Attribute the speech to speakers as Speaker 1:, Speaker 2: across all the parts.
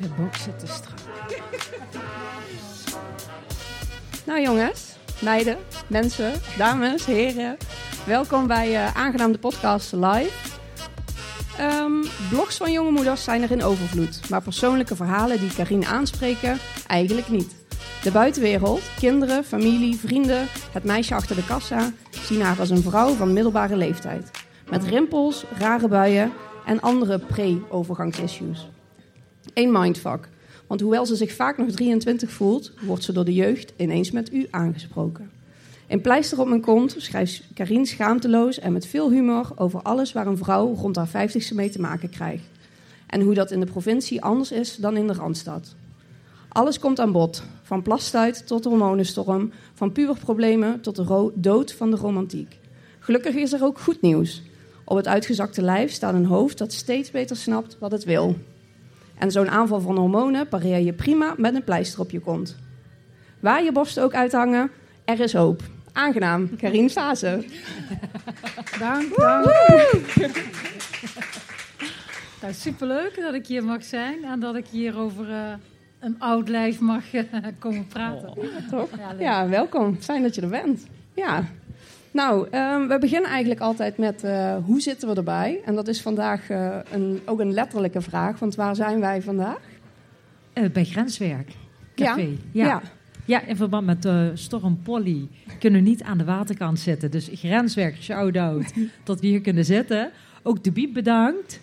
Speaker 1: de box zit te strak.
Speaker 2: Nou jongens, meiden, mensen, dames, heren. Welkom bij uh, Aangenaam de podcast live. Um, blogs van jonge moeders zijn er in overvloed. Maar persoonlijke verhalen die Karine aanspreken, eigenlijk niet. De buitenwereld, kinderen, familie, vrienden, het meisje achter de kassa... zien haar als een vrouw van middelbare leeftijd. Met rimpels, rare buien en andere pre-overgangsissues. Een mindfuck. Want hoewel ze zich vaak nog 23 voelt, wordt ze door de jeugd ineens met u aangesproken. In Pleister op mijn kont schrijft Karin schaamteloos en met veel humor over alles waar een vrouw rond haar 50ste mee te maken krijgt. En hoe dat in de provincie anders is dan in de Randstad. Alles komt aan bod, van plastuit tot hormonenstorm, van puberproblemen tot de dood van de romantiek. Gelukkig is er ook goed nieuws. Op het uitgezakte lijf staat een hoofd dat steeds beter snapt wat het wil. En zo'n aanval van hormonen pareer je prima met een pleister op je kont. Waar je borsten ook uithangen, er is hoop. Aangenaam, Karin Fase.
Speaker 1: Dank, dank. nou, superleuk dat ik hier mag zijn en dat ik hier over uh, een oud lijf mag uh, komen praten. Oh?
Speaker 2: Ja, ja, welkom. Fijn dat je er bent. Ja, nou, um, we beginnen eigenlijk altijd met uh, hoe zitten we erbij? En dat is vandaag uh, een, ook een letterlijke vraag, want waar zijn wij vandaag?
Speaker 1: Uh, bij Grenswerk. Café. Ja, ja. ja. ja in verband met storm Polly kunnen we niet aan de waterkant zitten. Dus Grenswerk, shout-out dat we hier kunnen zitten. Ook de Biep bedankt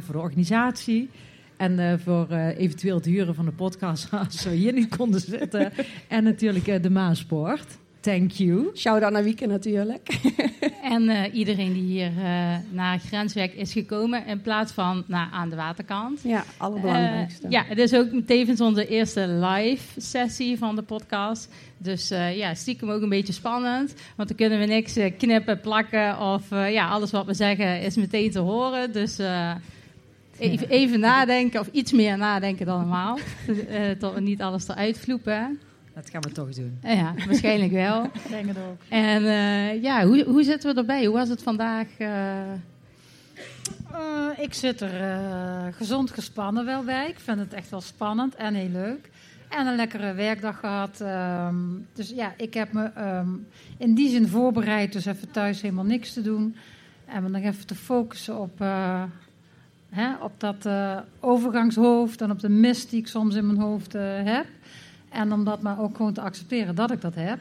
Speaker 1: voor de organisatie. En voor eventueel het huren van de podcast als we hier niet konden zitten. en natuurlijk de Maasport. Thank you.
Speaker 2: Shout-out naar Wieke natuurlijk.
Speaker 3: en uh, iedereen die hier uh, naar Grenswerk is gekomen in plaats van naar aan de waterkant.
Speaker 2: Ja, allerbelangrijkste.
Speaker 3: Uh, ja, het is ook tevens onze eerste live sessie van de podcast. Dus ja, stiekem ook een beetje spannend. Want dan kunnen we niks knippen, plakken of ja, alles wat we zeggen is meteen te horen. Dus... Even, even, nadenken, of iets meer nadenken dan normaal. tot we niet alles eruit vloepen.
Speaker 1: Dat gaan we toch doen.
Speaker 3: Ja, waarschijnlijk wel.
Speaker 1: Ik denk het ook.
Speaker 3: En uh, ja, hoe, hoe zitten we erbij? Hoe was het vandaag? Uh...
Speaker 1: Uh, ik zit er gezond gespannen wel bij. Ik vind het echt wel spannend en heel leuk. En een lekkere werkdag gehad. Um, dus ja, ik heb me um, in die zin voorbereid. Dus even thuis helemaal niks te doen. En me nog even te focussen op, hè, op dat overgangshoofd. En op de mist die ik soms in mijn hoofd heb. En om dat maar ook gewoon te accepteren dat ik dat heb.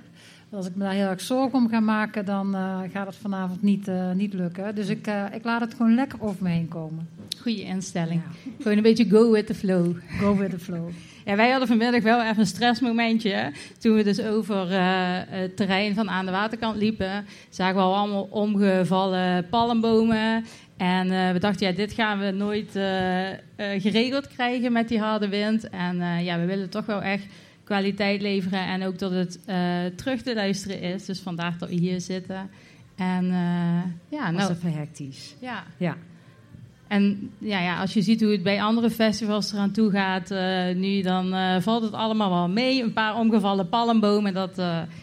Speaker 1: als ik me daar heel erg zorgen om ga maken, dan uh, gaat het vanavond niet, uh, niet lukken. Dus ik, uh, ik laat het gewoon lekker over me heen komen.
Speaker 3: Goede instelling. Ja. Gewoon een beetje go with the flow.
Speaker 1: Go with the flow.
Speaker 3: Ja, wij hadden vanmiddag wel even een stressmomentje. Toen we dus over het terrein van aan de waterkant liepen, zagen we al allemaal omgevallen palmbomen. En we dachten, ja, dit gaan we nooit geregeld krijgen met die harde wind. En ja, we willen toch wel echt kwaliteit leveren en ook dat het uh, terug te luisteren is. Dus vandaar dat we hier zitten. En uh, ja,
Speaker 1: nou, even hectisch.
Speaker 3: Ja. ja. En ja, ja, als je ziet hoe het bij andere festivals eraan toe gaat uh, nu, dan valt het allemaal wel mee. Een paar omgevallen palmbomen, dat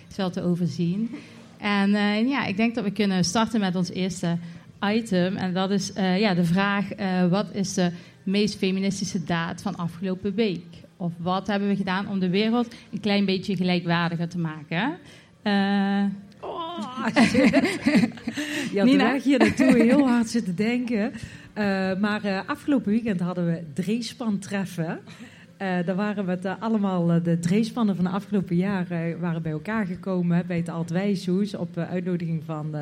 Speaker 3: is wel te overzien. En ja, ik denk dat we kunnen starten met ons eerste item. En dat is ja, de vraag, wat is de meest feministische daad van afgelopen week? Of wat hebben we gedaan om de wereld een klein beetje gelijkwaardiger te maken? Uh,
Speaker 1: oh, ja, Nina? hier naartoe heel hard zitten denken. Uh, maar uh, afgelopen weekend hadden we Dreespan treffen. Daar waren we het, allemaal, de Dreespannen van de afgelopen jaar waren bij elkaar gekomen bij het Altwijshoes op uitnodiging van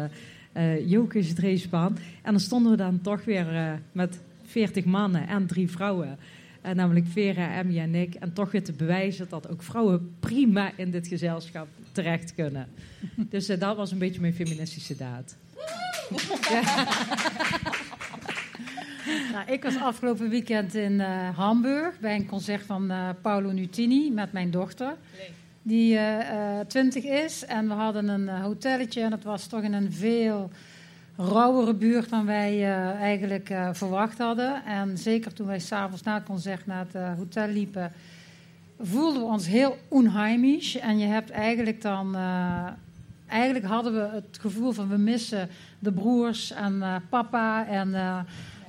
Speaker 1: uh, Jokus Dreespan. En dan stonden we dan toch weer met 40 mannen en drie vrouwen uh, namelijk Vera, Emmy en ik. En toch weer te bewijzen dat ook vrouwen prima in dit gezelschap terecht kunnen. Dus uh, dat was een beetje mijn feministische daad. ja. nou, ik was afgelopen weekend in uh, Hamburg bij een concert van Paolo Nutini met mijn dochter. Die 20 is. En we hadden een hotelletje en het was toch in een veel rauwere buurt dan wij uh, eigenlijk uh, verwacht hadden. En zeker toen wij s'avonds na het concert naar het uh, hotel liepen, voelden we ons heel onheimisch. En je hebt eigenlijk dan. eigenlijk hadden we het gevoel van we missen de broers en papa en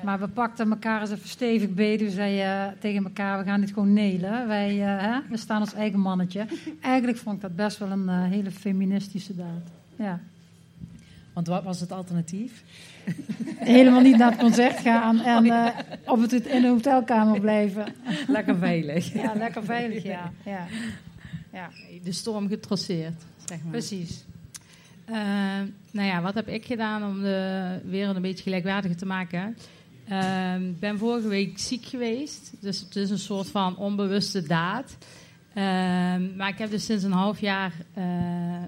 Speaker 4: Maar we pakten elkaar eens even stevig beet. We zeiden tegen elkaar, we gaan dit gewoon nelen. Wij, hè, we staan als eigen mannetje. Eigenlijk vond ik dat best wel een hele feministische daad. Ja.
Speaker 1: Want wat was het alternatief?
Speaker 4: Helemaal niet naar het concert gaan en uh, op het in de hotelkamer blijven.
Speaker 1: Lekker veilig.
Speaker 4: Ja, lekker veilig, ja. ja.
Speaker 3: ja. De storm getrosseerd, zeg maar.
Speaker 4: Precies.
Speaker 3: Uh, nou ja, wat heb ik gedaan om de wereld een beetje gelijkwaardiger te maken? Uh, ik ben vorige week ziek geweest, dus het is een soort van onbewuste daad. Ehm, maar ik heb dus sinds een half jaar uh,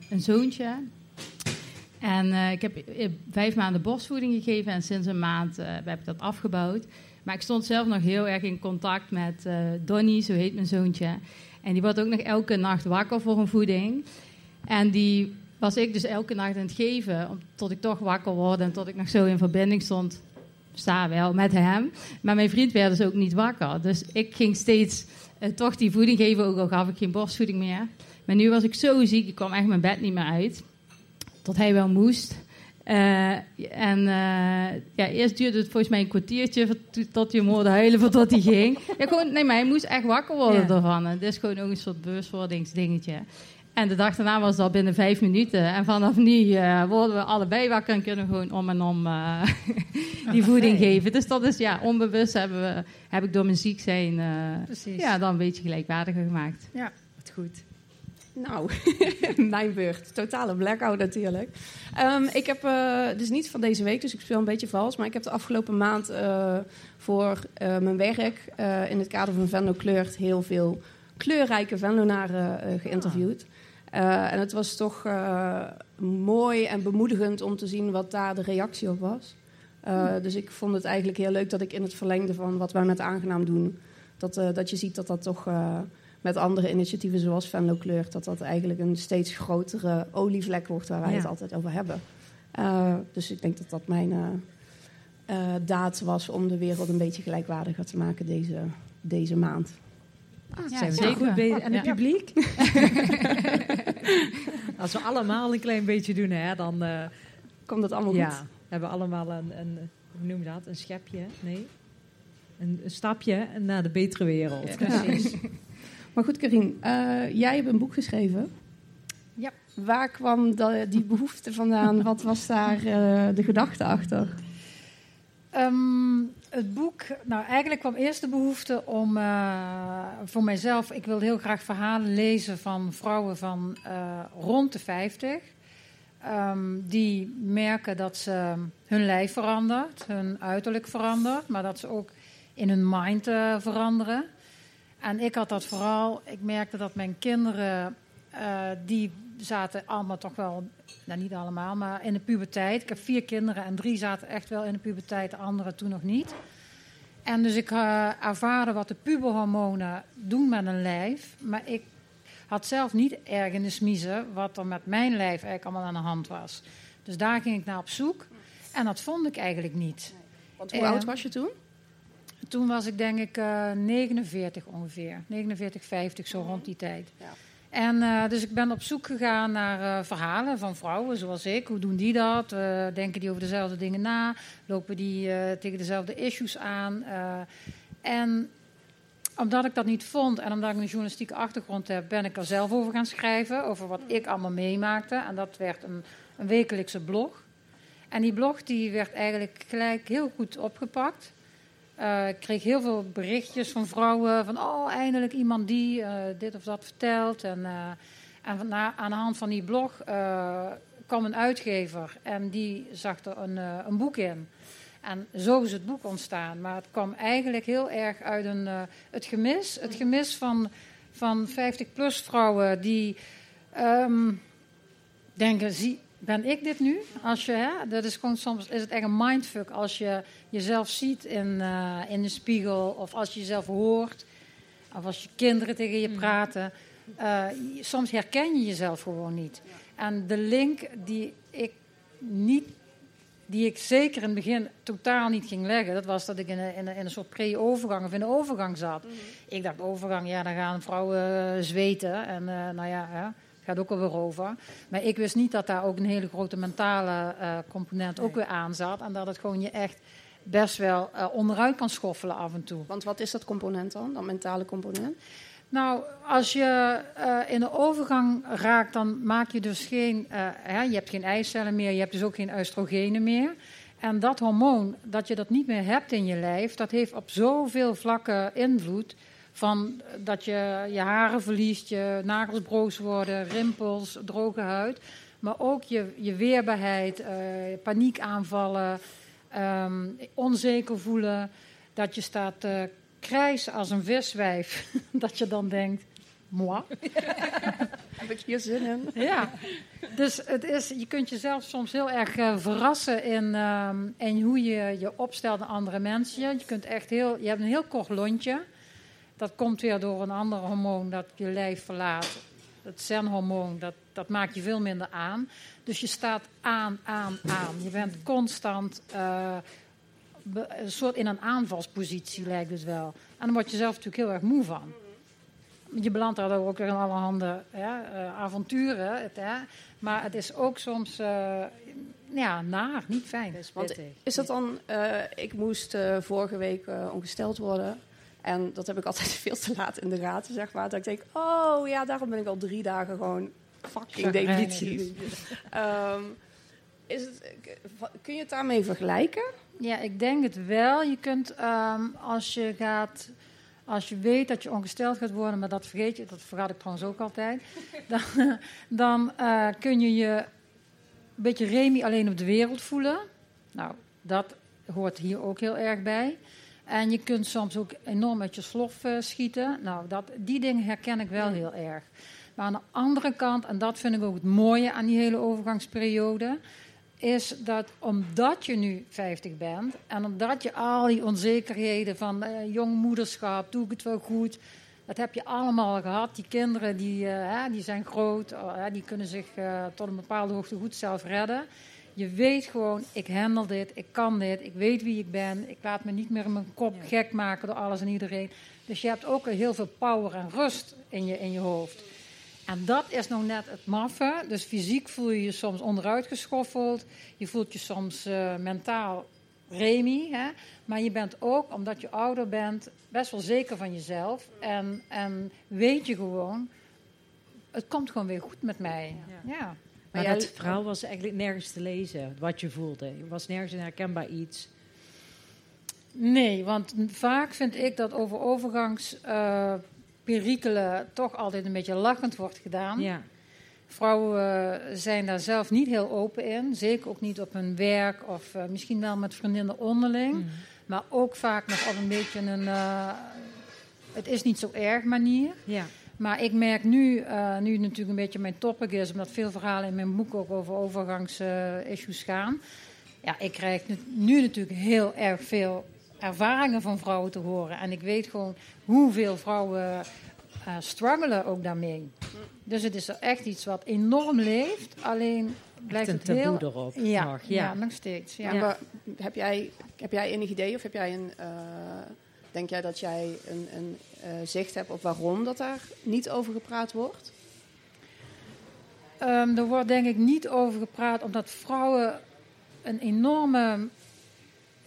Speaker 3: een zoontje. En uh, ik heb vijf maanden borstvoeding gegeven en sinds een maand uh, heb ik dat afgebouwd. Maar ik stond zelf nog heel erg in contact met uh, Donnie, zo heet mijn zoontje. En die wordt ook nog elke nacht wakker voor een voeding. En die was ik dus elke nacht aan het geven, tot ik toch wakker word en tot ik nog zo in verbinding stond. Sta wel met hem. Maar mijn vriend werd dus ook niet wakker. Dus ik ging steeds toch die voeding geven, ook al gaf ik geen borstvoeding meer. Maar nu was ik zo ziek, ik kwam echt mijn bed niet meer uit tot hij wel moest. Uh, en uh, ja, eerst duurde het volgens mij een kwartiertje tot je moeder huilen voordat hij ging. Ja, gewoon, nee, maar hij moest echt wakker worden ja. ervan. Het is gewoon ook een soort bewustwordingsdingetje. En de dag daarna was het al binnen vijf minuten. En vanaf nu uh, worden we allebei wakker en kunnen gewoon om en om die voeding geven. Dus dat is ja, onbewust hebben we, heb ik door mijn ziek zijn ja, dan een beetje gelijkwaardiger gemaakt.
Speaker 4: Ja, goed.
Speaker 2: Nou, mijn beurt. Totale blackout natuurlijk. Um, ik heb, uh, dus niet van deze week, dus ik speel een beetje vals. Maar ik heb de afgelopen maand uh, voor uh, mijn werk in het kader van Venlo Kleurt heel veel kleurrijke Venlonaren geïnterviewd. en het was toch mooi en bemoedigend om te zien wat daar de reactie op was. Dus ik vond het eigenlijk heel leuk dat ik in het verlengde van wat wij met Aangenaam doen, dat, dat je ziet dat dat toch met andere initiatieven zoals Venlo Kleur, dat dat eigenlijk een steeds grotere olievlek wordt waar wij het altijd over hebben. Uh, dus ik denk dat dat mijn uh, uh, daad was om de wereld een beetje gelijkwaardiger te maken deze, deze maand.
Speaker 1: Ah, ja, zijn we zeker. goed bezig. En het ja. publiek? Als we allemaal een klein beetje doen, hè, dan
Speaker 2: komt het allemaal
Speaker 1: ja,
Speaker 2: goed.
Speaker 1: hebben we allemaal een, een, hoe noem je dat? Een schepje? Nee? Een, een stapje naar de betere wereld.
Speaker 2: precies. Maar goed, Karin, uh, jij hebt een boek geschreven.
Speaker 4: Ja.
Speaker 2: Waar kwam de, die behoefte vandaan? Wat was daar uh, de gedachte achter?
Speaker 4: Um, het boek, nou eigenlijk kwam eerst de behoefte om uh, voor mijzelf, ik wil heel graag verhalen lezen van vrouwen van rond de 50. Um, die merken dat ze hun lijf verandert, hun uiterlijk verandert, maar dat ze ook in hun mind veranderen. En ik had dat vooral, ik merkte dat mijn kinderen, uh, die zaten allemaal toch wel, nou niet allemaal, maar in de puberteit. Ik heb vier kinderen en drie zaten echt wel in de puberteit, de andere toen nog niet. En dus ik uh, ervaarde wat de puberhormonen doen met een lijf. Maar ik had zelf niet erg in de smiezen wat er met mijn lijf eigenlijk allemaal aan de hand was. Dus daar ging ik naar op zoek. En dat vond ik eigenlijk niet.
Speaker 2: Want hoe uh, oud was je toen?
Speaker 4: Toen was ik denk ik uh, 49 ongeveer. 49, 50, zo rond die tijd. Ja. En uh, dus ik ben op zoek gegaan naar uh, verhalen van vrouwen zoals ik. Hoe doen die dat? Uh, denken die over dezelfde dingen na? Lopen die tegen dezelfde issues aan? en omdat ik dat niet vond en omdat ik een journalistieke achtergrond heb, ben ik er zelf over gaan schrijven. Over wat ik allemaal meemaakte. En dat werd een, een wekelijkse blog. En die blog die werd eigenlijk gelijk heel goed opgepakt. Uh, ik kreeg heel veel berichtjes van vrouwen van oh eindelijk iemand die uh, dit of dat vertelt. En, uh, en na, aan de hand van die blog kwam een uitgever en die zag er een, een, boek in. En zo is het boek ontstaan. Maar het kwam eigenlijk heel erg uit een, het gemis het gemis van, van 50 plus vrouwen die um, denken zie ben ik dit nu? Als je, hè, dat is gewoon soms is het echt een mindfuck als je jezelf ziet in, uh, in de spiegel of als je jezelf hoort of als je kinderen tegen je praten. Uh, soms herken je jezelf gewoon niet. En de link die ik niet, die ik zeker in het begin totaal niet ging leggen, dat was dat ik in een, in een, in een soort pre-overgang of in een overgang zat. Mm -hmm. Ik dacht overgang, ja, dan gaan vrouwen zweten en uh, nou ja. Hè, gaat ook alweer over. Maar ik wist niet dat daar ook een hele grote mentale uh, component ook weer aan zat. En dat het gewoon je echt best wel uh, onderuit kan schoffelen af en toe.
Speaker 2: Want wat is dat component dan, dat mentale component?
Speaker 4: Nou, als je uh, in de overgang raakt, dan maak je dus geen, hè, je hebt geen eicellen meer, je hebt dus ook geen oestrogenen meer. En dat hormoon, dat je dat niet meer hebt in je lijf, dat heeft op zoveel vlakken invloed. Van dat je je haren verliest, je nagels broos worden, rimpels, droge huid. Maar ook je, je weerbaarheid, uh, paniekaanvallen, um, onzeker voelen. Dat je staat krijsen als een viswijf. dat je dan denkt, moi.
Speaker 2: Heb ik hier zin in?
Speaker 4: ja, dus het is, je kunt jezelf soms heel erg uh, verrassen in, um, in hoe je je opstelt naar andere mensen. Je, kunt echt heel, je hebt een heel kort lontje. Dat komt weer door een ander hormoon dat je lijf verlaat. Het zenhormoon, dat, dat maakt je veel minder aan. Dus je staat aan, aan, aan. Je bent constant uh, een soort in een aanvalspositie, lijkt het wel. En dan word je zelf natuurlijk heel erg moe van. Je belandt daar ook weer in allerhande ja, uh, avonturen. Het, hè. Maar het is ook soms uh, ja, naar, niet fijn.
Speaker 2: Want is dat dan... ik moest vorige week ongesteld worden... En dat heb ik altijd veel te laat in de gaten, zeg maar. Dat ik denk, oh ja, daarom ben ik al drie dagen gewoon fucking depressief. um, is het, kun je het daarmee vergelijken?
Speaker 4: Ja, ik denk het wel. Je kunt um, als je gaat... Als je weet dat je ongesteld gaat worden, maar dat vergeet je, dat vergat ik trouwens ook altijd, dan, dan uh, kun je je een beetje remi alleen op de wereld voelen. Nou, dat hoort hier ook heel erg bij. En je kunt soms ook enorm met je slof uh, schieten. Nou, dat, die dingen herken ik wel heel erg. Maar aan de andere kant, en dat vind ik ook het mooie aan die hele overgangsperiode, is dat omdat je nu 50 bent en omdat je al die onzekerheden van uh, jongmoederschap, doe ik het wel goed, dat heb je allemaal gehad. Die kinderen die, uh, die zijn groot, die kunnen zich tot een bepaalde hoogte goed zelf redden. Je weet gewoon, ik handel dit, ik kan dit, ik weet wie ik ben. Ik laat me niet meer in mijn kop gek maken door alles en iedereen. Dus je hebt ook heel veel power en rust in je, in je hoofd. En dat is nou net het maffe. Dus fysiek voel je je soms onderuit geschoffeld. Je voelt je soms uh, mentaal remi. Hè? Maar je bent ook, omdat je ouder bent, best wel zeker van jezelf. En, en weet je gewoon, het komt gewoon weer goed met mij. Ja. ja.
Speaker 1: Maar, dat verhaal was eigenlijk nergens te lezen, wat je voelde. Er was nergens een herkenbaar iets.
Speaker 4: Nee, want vaak vind ik dat over overgangsperikelen uh, toch altijd een beetje lachend wordt gedaan. Ja. Vrouwen uh, zijn daar zelf niet heel open in. Zeker ook niet op hun werk of uh, misschien wel met vriendinnen onderling. Mm. Maar ook vaak nog op een beetje een... Uh, het is niet zo erg manier. Ja. Maar ik merk nu, uh, nu het natuurlijk een beetje mijn topic is, omdat veel verhalen in mijn boek ook over overgangsissues gaan. Ja, ik krijg nu natuurlijk heel erg veel ervaringen van vrouwen te horen. En ik weet gewoon hoeveel vrouwen uh, struggelen ook daarmee. Dus het is echt iets wat enorm leeft. Alleen blijft
Speaker 1: een
Speaker 4: het heel...
Speaker 1: erop
Speaker 4: ja,
Speaker 1: nog.
Speaker 4: Ja. ja, nog steeds. Ja.
Speaker 2: ja. heb, jij, heb jij enig idee of heb jij een... Uh, denk jij dat jij een, een zicht hebt op waarom dat daar niet over gepraat wordt?
Speaker 4: Um, er wordt denk ik niet over gepraat omdat vrouwen een enorme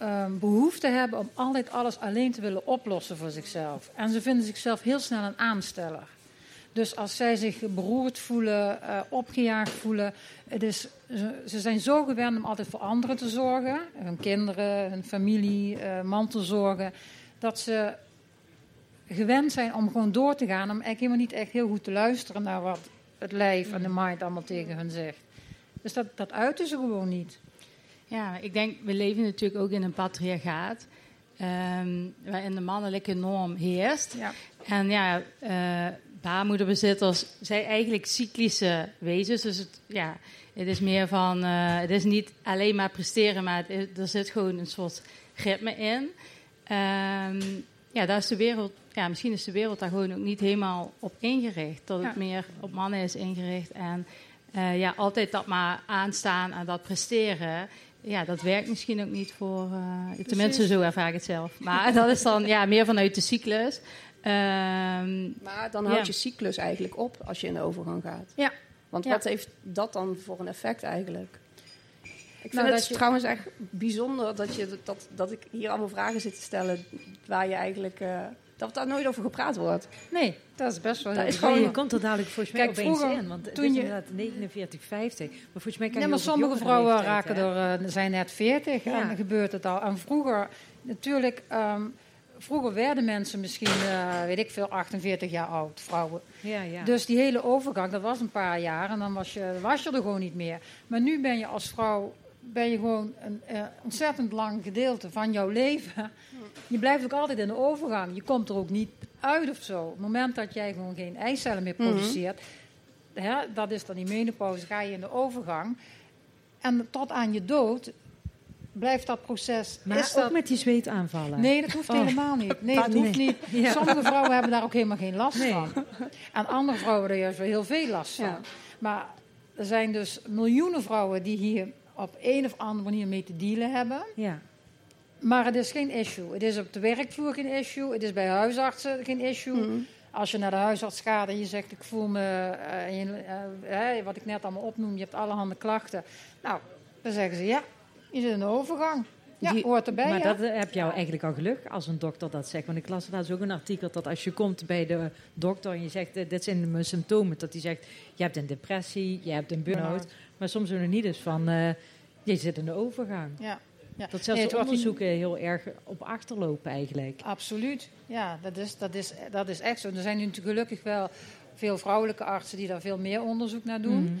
Speaker 4: um, behoefte hebben om altijd alles alleen te willen oplossen voor zichzelf. En ze vinden zichzelf heel snel een aansteller. Dus als zij zich beroerd voelen, uh, opgejaagd voelen, het is, ze, ze, zijn zo gewend om altijd voor anderen te zorgen, hun kinderen, hun familie, uh, man te zorgen, dat ze gewend zijn om gewoon door te gaan, om eigenlijk helemaal niet echt heel goed te luisteren naar wat het lijf en de mind allemaal tegen hun zegt. Dus dat, dat uiten ze gewoon niet.
Speaker 3: Ja, ik denk, we leven natuurlijk ook in een patriarchaat. Um, waarin de mannelijke norm heerst. Ja. En ja, uh, baarmoederbezitters zijn eigenlijk cyclische wezens. Dus het, ja, het is meer van, uh, het is niet alleen maar presteren, maar het, er zit gewoon een soort ritme in. Um, ja, daar is de wereld, ja, misschien is de wereld daar gewoon ook niet helemaal op ingericht. Dat het meer op mannen is ingericht. En uh, ja, altijd dat maar aanstaan en dat presteren ja, dat werkt misschien ook niet voor. Uh, tenminste, zo ervaar ik het zelf. Maar dat is dan ja, meer vanuit de cyclus. Um,
Speaker 2: maar dan houdt ja. je cyclus eigenlijk op als je in de overgang gaat.
Speaker 4: Ja.
Speaker 2: Want
Speaker 4: ja.
Speaker 2: wat heeft dat dan voor een effect eigenlijk? Ik vind het trouwens echt bijzonder dat, je, dat, dat ik hier allemaal vragen zit te stellen waar je eigenlijk... Uh, dat daar nooit over gepraat wordt.
Speaker 4: Nee, dat is best wel... Dat
Speaker 1: is gewoon, je komt er dadelijk volgens mij Kijk, opeens vroeger, in. Want toen je inderdaad 49, 50. Maar volgens mij kan
Speaker 4: ja, maar sommige vrouwen raken er, uh, zijn net 40 ja. en dan gebeurt het al. En vroeger, natuurlijk... Um, vroeger werden mensen misschien, uh, weet ik veel, 48 jaar oud, vrouwen. Ja, ja. Dus die hele overgang, dat was een paar jaar en dan was je, was je er gewoon niet meer. Maar nu ben je als vrouw ben je gewoon een uh, ontzettend lang gedeelte van jouw leven. Je blijft ook altijd in de overgang. Je komt er ook niet uit of zo. Op het moment dat jij gewoon geen eicellen meer mhm. produceert, hè, dat is dan die menopauze, ga je in de overgang. En tot aan je dood blijft dat proces.
Speaker 1: Maar is ook met die zweetaanvallen?
Speaker 4: Nee, dat hoeft oh. helemaal niet. Nee, dat hoeft niet. Sommige vrouwen hebben daar ook helemaal geen last van. En andere vrouwen hebben er juist wel heel veel last van. Maar er zijn dus miljoenen vrouwen die hier op een of andere manier mee te dealen hebben. Ja. Maar het is geen issue. Het is op de werkvloer geen issue. Het is bij huisartsen geen issue. Mhm. Als je naar de huisarts gaat en je zegt: Ik voel me, uh, uh, wat ik net allemaal opnoem, je hebt allerhande klachten. Nou, dan zeggen ze: Ja, je zit in de overgang. Ja, Die, hoort erbij.
Speaker 1: Maar dat heb jou eigenlijk al geluk als een dokter dat zegt. Want ik las laatst ook een artikel dat als je komt bij de dokter en je zegt: Dit zijn mijn symptomen, dat hij zegt: Je hebt een depressie, je hebt een burn-out. Maar soms doen we niet eens van: Je zit in de overgang. Ja. Ja. Dat zelfs nee, onderzoeken heel erg op achterlopen eigenlijk.
Speaker 4: Absoluut, ja, dat is, dat, is, dat is echt zo. Er zijn nu natuurlijk gelukkig wel veel vrouwelijke artsen die daar veel meer onderzoek naar doen. Mhm.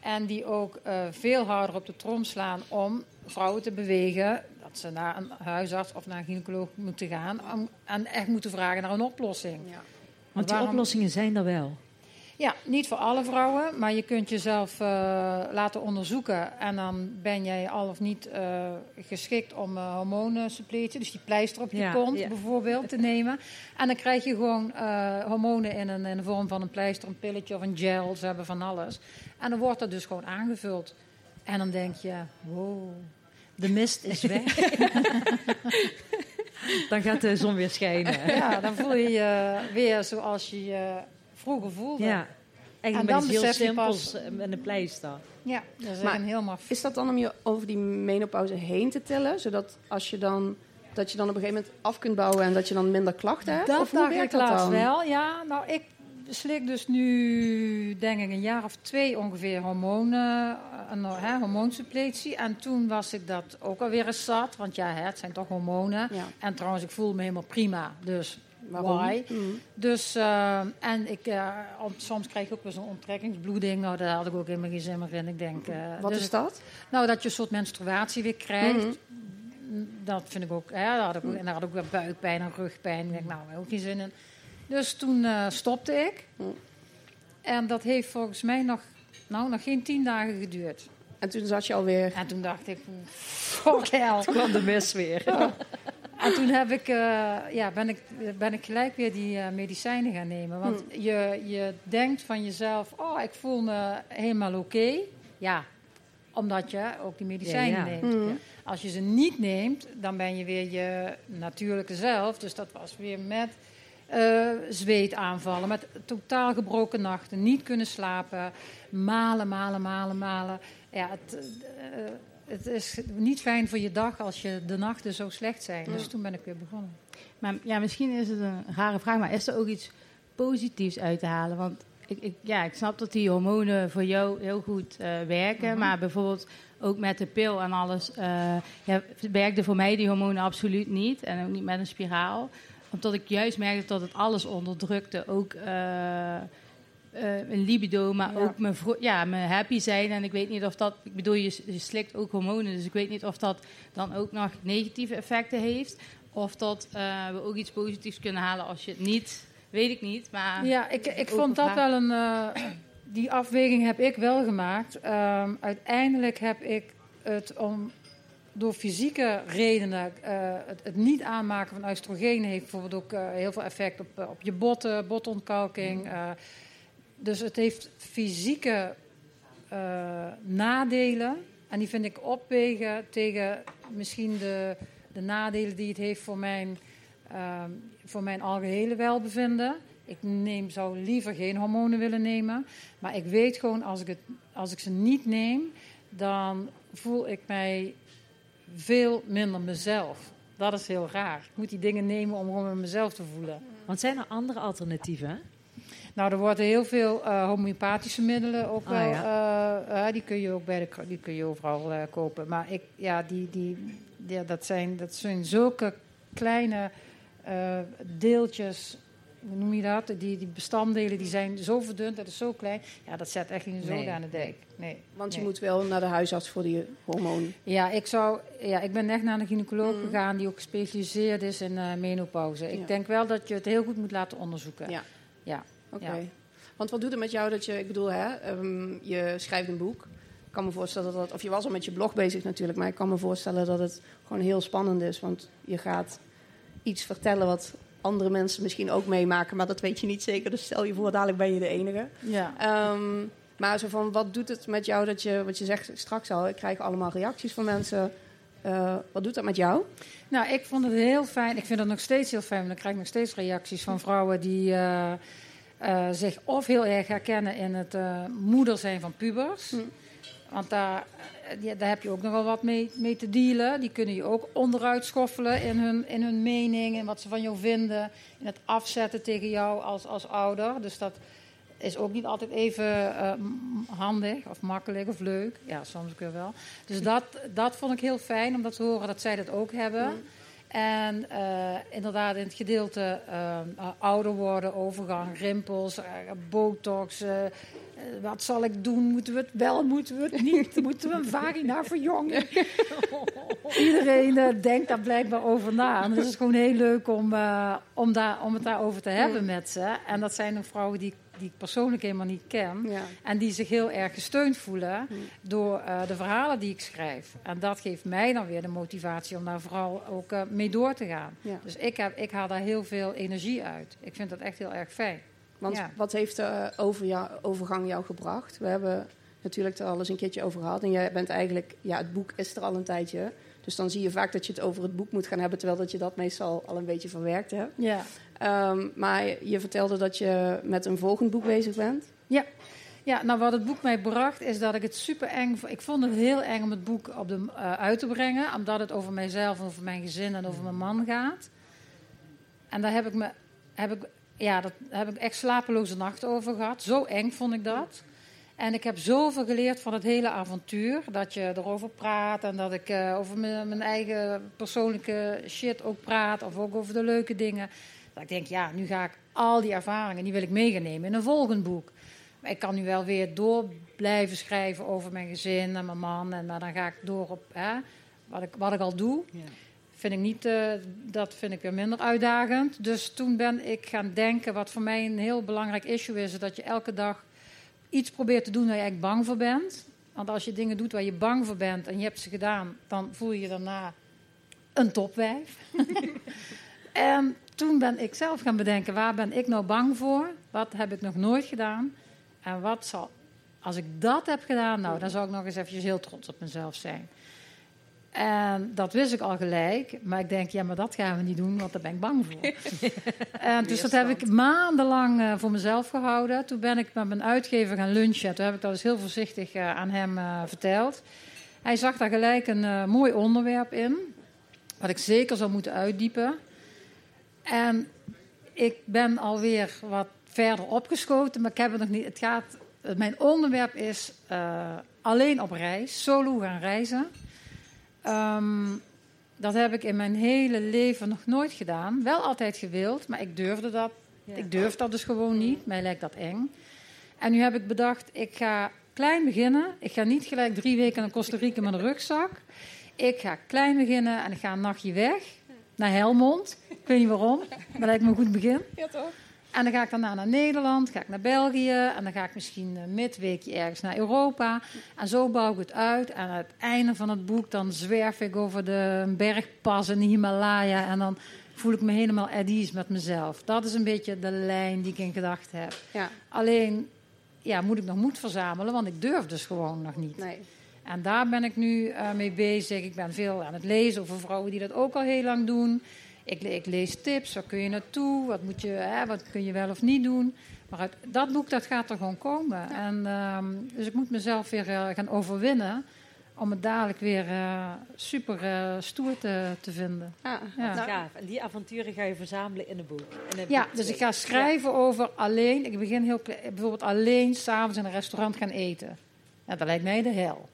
Speaker 4: En die ook uh, veel harder op de trom slaan om vrouwen te bewegen dat ze naar een huisarts of naar een gynaecoloog moeten gaan. Om, en echt moeten vragen naar een oplossing. Ja.
Speaker 1: Want die oplossingen zijn er wel.
Speaker 4: Ja, niet voor alle vrouwen, maar je kunt jezelf uh, laten onderzoeken. En dan ben jij al of niet uh, geschikt om uh, dus die pleister op je ja, kont ja. bijvoorbeeld, te nemen. En dan krijg je gewoon hormonen in, een, in de vorm van een pleister, een pilletje of een gel. Ze hebben van alles. En dan wordt dat dus gewoon aangevuld. En dan denk je, wow, de mist is weg.
Speaker 1: dan gaat de zon weer schijnen.
Speaker 4: ja, dan voel je je weer zoals je je vroeger voelde. Ja.
Speaker 1: en dan heel simpels met een pleister.
Speaker 4: Ja, dat is maar heel maf.
Speaker 2: Is dat dan om je over die menopauze heen te tillen? Zodat als je dan dat je dan op een gegeven moment af kunt bouwen en dat je dan minder klachten hebt?
Speaker 4: Dat of dacht ik laatst wel, ja. Nou, ik slik dus nu, denk ik, een jaar of twee ongeveer hormonen, eh, een hè, hormoonsuppletie. En toen was ik dat ook alweer eens zat, want ja, hè, het zijn toch hormonen. En trouwens, ik voel me helemaal prima, dus Why? Mm. Dus, uh, en ik, uh, soms krijg ik ook wel zo'n onttrekkingsbloeding. Nou, daar had ik ook helemaal geen zin meer in. Ik denk, uh,
Speaker 2: Wat
Speaker 4: dus,
Speaker 2: is dat?
Speaker 4: Nou, dat je een soort menstruatie weer krijgt. Mm. Dat vind ik ook, hè, daar had ik ook, en daar had ik ook weer buikpijn en rugpijn. Ik denk, nou, ook geen zin in. Dus toen stopte ik. Mm. En dat heeft volgens mij nog, nou, nog geen tien dagen geduurd.
Speaker 2: En toen zat je alweer...
Speaker 4: En toen dacht ik, fuck hell.
Speaker 1: Toen kwam de mis weer. Ja.
Speaker 4: En toen heb ik, uh, ja, ben, ik, ben ik gelijk weer die uh, medicijnen gaan nemen. Want hmm. je, je denkt van jezelf, oh, ik voel me helemaal oké. Ja, omdat je ook die medicijnen neemt. Hmm. Als je ze niet neemt, dan ben je weer je natuurlijke zelf. Dus dat was weer met uh, zweetaanvallen, met totaal gebroken nachten, niet kunnen slapen, malen, malen, malen, malen. Ja, het, het is niet fijn voor je dag als je de nachten zo slecht zijn. Dus toen ben ik weer begonnen.
Speaker 3: Maar ja, misschien is het een rare vraag, maar is er ook iets positiefs uit te halen? Want ik, ik ja, ik snap dat die hormonen voor jou heel goed uh, werken, mhm. maar bijvoorbeeld ook met de pil en alles uh, ja, werkte voor mij die hormonen absoluut niet. En ook niet met een spiraal. Omdat ik juist merkte dat het alles onderdrukte. Ook uh, uh, een libido, maar ook mijn, ja, mijn happy zijn. En ik weet niet of dat, ik bedoel, je, je slikt ook hormonen, dus ik weet niet of dat dan ook nog negatieve effecten heeft. Of dat uh, we ook iets positiefs kunnen halen als je het niet, weet ik niet. Maar
Speaker 4: ja, ik, ik vond dat wel een, uh, die afweging heb ik wel gemaakt. Um, uiteindelijk heb ik het om door fysieke redenen, het, het, niet aanmaken van oestrogeen heeft bijvoorbeeld ook heel veel effect op, op je botten, botontkalking. Uh, dus het heeft fysieke uh, nadelen. En die vind ik opwegen tegen misschien de, de nadelen die het heeft voor mijn, uh, voor mijn algehele welbevinden. Ik neem, zou liever geen hormonen willen nemen. Maar ik weet gewoon, als ik, het, als ik ze niet neem, dan voel ik mij veel minder mezelf. Dat is heel raar. Ik moet die dingen nemen om gewoon mezelf te voelen.
Speaker 1: Want zijn er andere alternatieven?
Speaker 4: Nou, er worden heel veel uh, homeopathische middelen ook oh, wel. Ja. Uh, die kun je ook bij de, die kun je overal uh, kopen. Maar ik, ja, die, die, ja, dat, zijn, dat zijn zulke kleine deeltjes hoe noem je dat? Die, die bestanddelen die zijn zo verdund, dat is zo klein. Ja, dat zet echt geen zoden aan de dijk. Nee.
Speaker 2: Want je moet wel naar de huisarts voor die hormoon.
Speaker 4: Ja, ik, zou, ja, ik ben echt naar een gynaecoloog mm. gegaan die ook gespecialiseerd is in uh, menopauze. Ik denk wel dat je het heel goed moet laten onderzoeken.
Speaker 2: Ja. Ja. Oké. Want wat doet het met jou dat je, ik bedoel, hè, um, je schrijft een boek. Ik kan me voorstellen dat, of je was al met je blog bezig natuurlijk, maar ik kan me voorstellen dat het gewoon heel spannend is. Want je gaat iets vertellen wat andere mensen misschien ook meemaken, maar dat weet je niet zeker. Dus stel je voor, dadelijk ben je de enige. Ja. Um, maar zo van, wat doet het met jou dat je, wat je zegt straks al, ik krijg allemaal reacties van mensen. Uh, wat doet dat met jou?
Speaker 4: Nou, ik vond het heel fijn. Ik vind het nog steeds heel fijn, want ik krijg nog steeds reacties van vrouwen die uh, uh, zich of heel erg herkennen in het moeder zijn van pubers. Hm. Want daar, ja, daar heb je ook nog wel wat mee, mee, te dealen. Die kunnen je ook onderuit schoffelen in hun, in hun mening en wat ze van jou vinden. In het afzetten tegen jou als, als ouder. Dus dat is ook niet altijd even uh, handig of makkelijk of leuk. Ja, soms ook wel. Dus dat, dat vond ik heel fijn om dat te horen dat zij dat ook hebben. Mm. En uh, inderdaad, in het gedeelte uh, ouder worden, overgang, rimpels, botox, eh, wat zal ik doen? Moeten we het wel, moeten we het niet? Moeten we een vagina verjongen? Iedereen denkt daar blijkbaar over na. En het is gewoon heel leuk om, om, daar, om het daarover te hebben met ze. En dat zijn de vrouwen die, die ik persoonlijk helemaal niet ken. Ja. En die zich heel erg gesteund voelen door de verhalen die ik schrijf. En dat geeft mij dan weer de motivatie om daar vooral ook mee door te gaan. Ja. Dus ik, heb, ik haal daar heel veel energie uit. Ik vind dat echt heel erg fijn.
Speaker 2: Want wat heeft de over jou, overgang jou gebracht? We hebben natuurlijk er al eens een keertje over gehad. En jij bent eigenlijk, ja, het boek is er al een tijdje. Dus dan zie je vaak dat je het over het boek moet gaan hebben, terwijl dat je dat meestal al een beetje verwerkt hebt. Ja. Um, maar je vertelde dat je met een volgend boek bezig bent.
Speaker 4: Ja. Ja, nou wat het boek mij bracht is dat ik het super eng vond. Ik vond het heel eng om het boek op de, uh, uit te brengen, omdat het over mijzelf, over mijn gezin en over mijn man gaat. En daar heb ik me heb ik ja, daar heb ik echt slapeloze nachten over gehad. Zo eng vond ik dat. En ik heb zoveel geleerd van het hele avontuur. Dat je erover praat en dat ik uh, over mijn, mijn, eigen persoonlijke shit ook praat. Of ook over de leuke dingen. Dat ik denk, ja, nu ga ik al die ervaringen, die wil ik meegenemen in een volgend boek. Maar ik kan nu wel weer door blijven schrijven over mijn gezin en mijn man. En, maar dan ga ik door op hè, wat, ik, wat ik al doe. Ja. Vind ik niet, uh, dat vind ik weer minder uitdagend. Dus toen ben ik gaan denken, wat voor mij een heel belangrijk issue is, dat je elke dag iets probeert te doen waar je eigenlijk bang voor bent. Want als je dingen doet waar je bang voor bent en je hebt ze gedaan, dan voel je je daarna een topwijf. en toen ben ik zelf gaan bedenken, waar ben ik nou bang voor? Wat heb ik nog nooit gedaan? En wat zal, als ik dat heb gedaan, nou, dan zou ik nog eens eventjes heel trots op mezelf zijn. En dat wist ik al gelijk. Maar ik denk, ja, maar dat gaan we niet doen, want daar ben ik bang voor. en dus dat heb ik maandenlang uh, voor mezelf gehouden. Toen ben ik met mijn uitgever gaan lunchen. Toen heb ik dat dus heel voorzichtig uh, aan hem uh, verteld. Hij zag daar gelijk een mooi onderwerp in. Wat ik zeker zou moeten uitdiepen. En ik ben alweer wat verder opgeschoten, maar ik heb het nog niet. Het gaat, mijn onderwerp is alleen op reis, solo gaan reizen. Um, dat heb ik in mijn hele leven nog nooit gedaan. Wel altijd gewild, maar ik durfde dat. Ik durf dat dus gewoon niet. Mij lijkt dat eng. En nu heb ik bedacht, ik ga klein beginnen. Ik ga niet gelijk drie weken naar Costa Rica met een rugzak. Ik ga klein beginnen en ik ga een nachtje weg. Naar Helmond. Ik weet niet waarom, maar dat lijkt me een goed begin. Ja, toch? En dan ga ik daarna naar Nederland, ga ik naar België en dan ga ik misschien een midweekje ergens naar Europa. En zo bouw ik het uit. En aan het einde van het boek dan zwerf ik over de bergpas in de Himalaya en dan voel ik me helemaal at ease met mezelf. Dat is een beetje de lijn die ik in gedachten heb. Ja. Alleen ja, moet ik nog moed verzamelen, want ik durf dus gewoon nog niet. Nee. En daar ben ik nu uh, mee bezig. Ik ben veel aan het lezen over vrouwen die dat ook al heel lang doen. Ik, ik, lees tips, waar kun je naartoe, wat, moet je, hè, wat kun je wel of niet doen. Maar uit dat boek dat gaat er gewoon komen. En, um, dus ik moet mezelf weer uh, gaan overwinnen om het dadelijk weer uh, super uh, stoer te, te vinden.
Speaker 1: Ja, ja. gaaf. En die avonturen ga je verzamelen in een boek. In een
Speaker 4: ja, dus ik ga schrijven over alleen, ik begin heel bijvoorbeeld alleen s'avonds in een restaurant gaan eten. Ja, dat lijkt mij de hel.